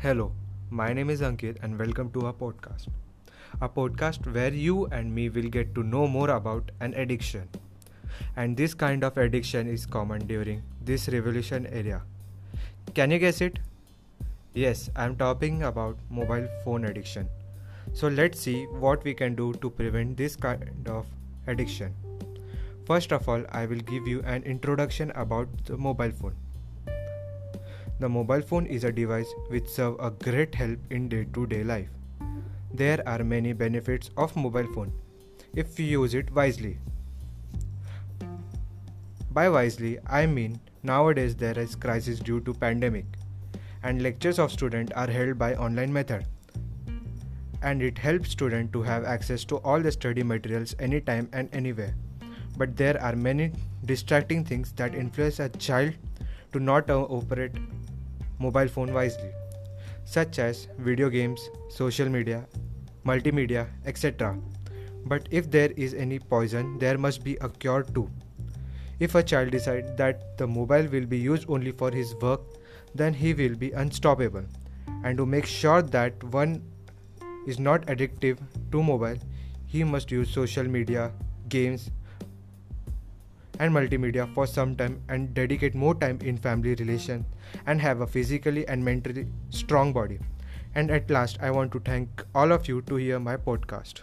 Hello, my name is Ankit and welcome to our podcast. A podcast where you and me will get to know more about an addiction. And this kind of addiction is common during this revolution area. Can you guess it? Yes, I'm talking about mobile phone addiction. So let's see what we can do to prevent this kind of addiction. First of all, I will give you an introduction about the mobile phone. The mobile phone is a device which serve a great help in day-to-day life. There are many benefits of mobile phone if we use it wisely. By wisely, I mean nowadays there is crisis due to pandemic and lectures of student are held by online method and it helps student to have access to all the study materials anytime and anywhere but there are many distracting things that influence a child to not operate mobile phone wisely, such as video games, social media, multimedia, etc. But if there is any poison, there must be a cure too. If a child decides that the mobile will be used only for his work, then he will be unstoppable. And to make sure that one is not addictive to mobile, he must use social media, games, and multimedia for some time and dedicate more time in family relation and have a physically and mentally strong body. And at last, I want to thank all of you to hear my podcast.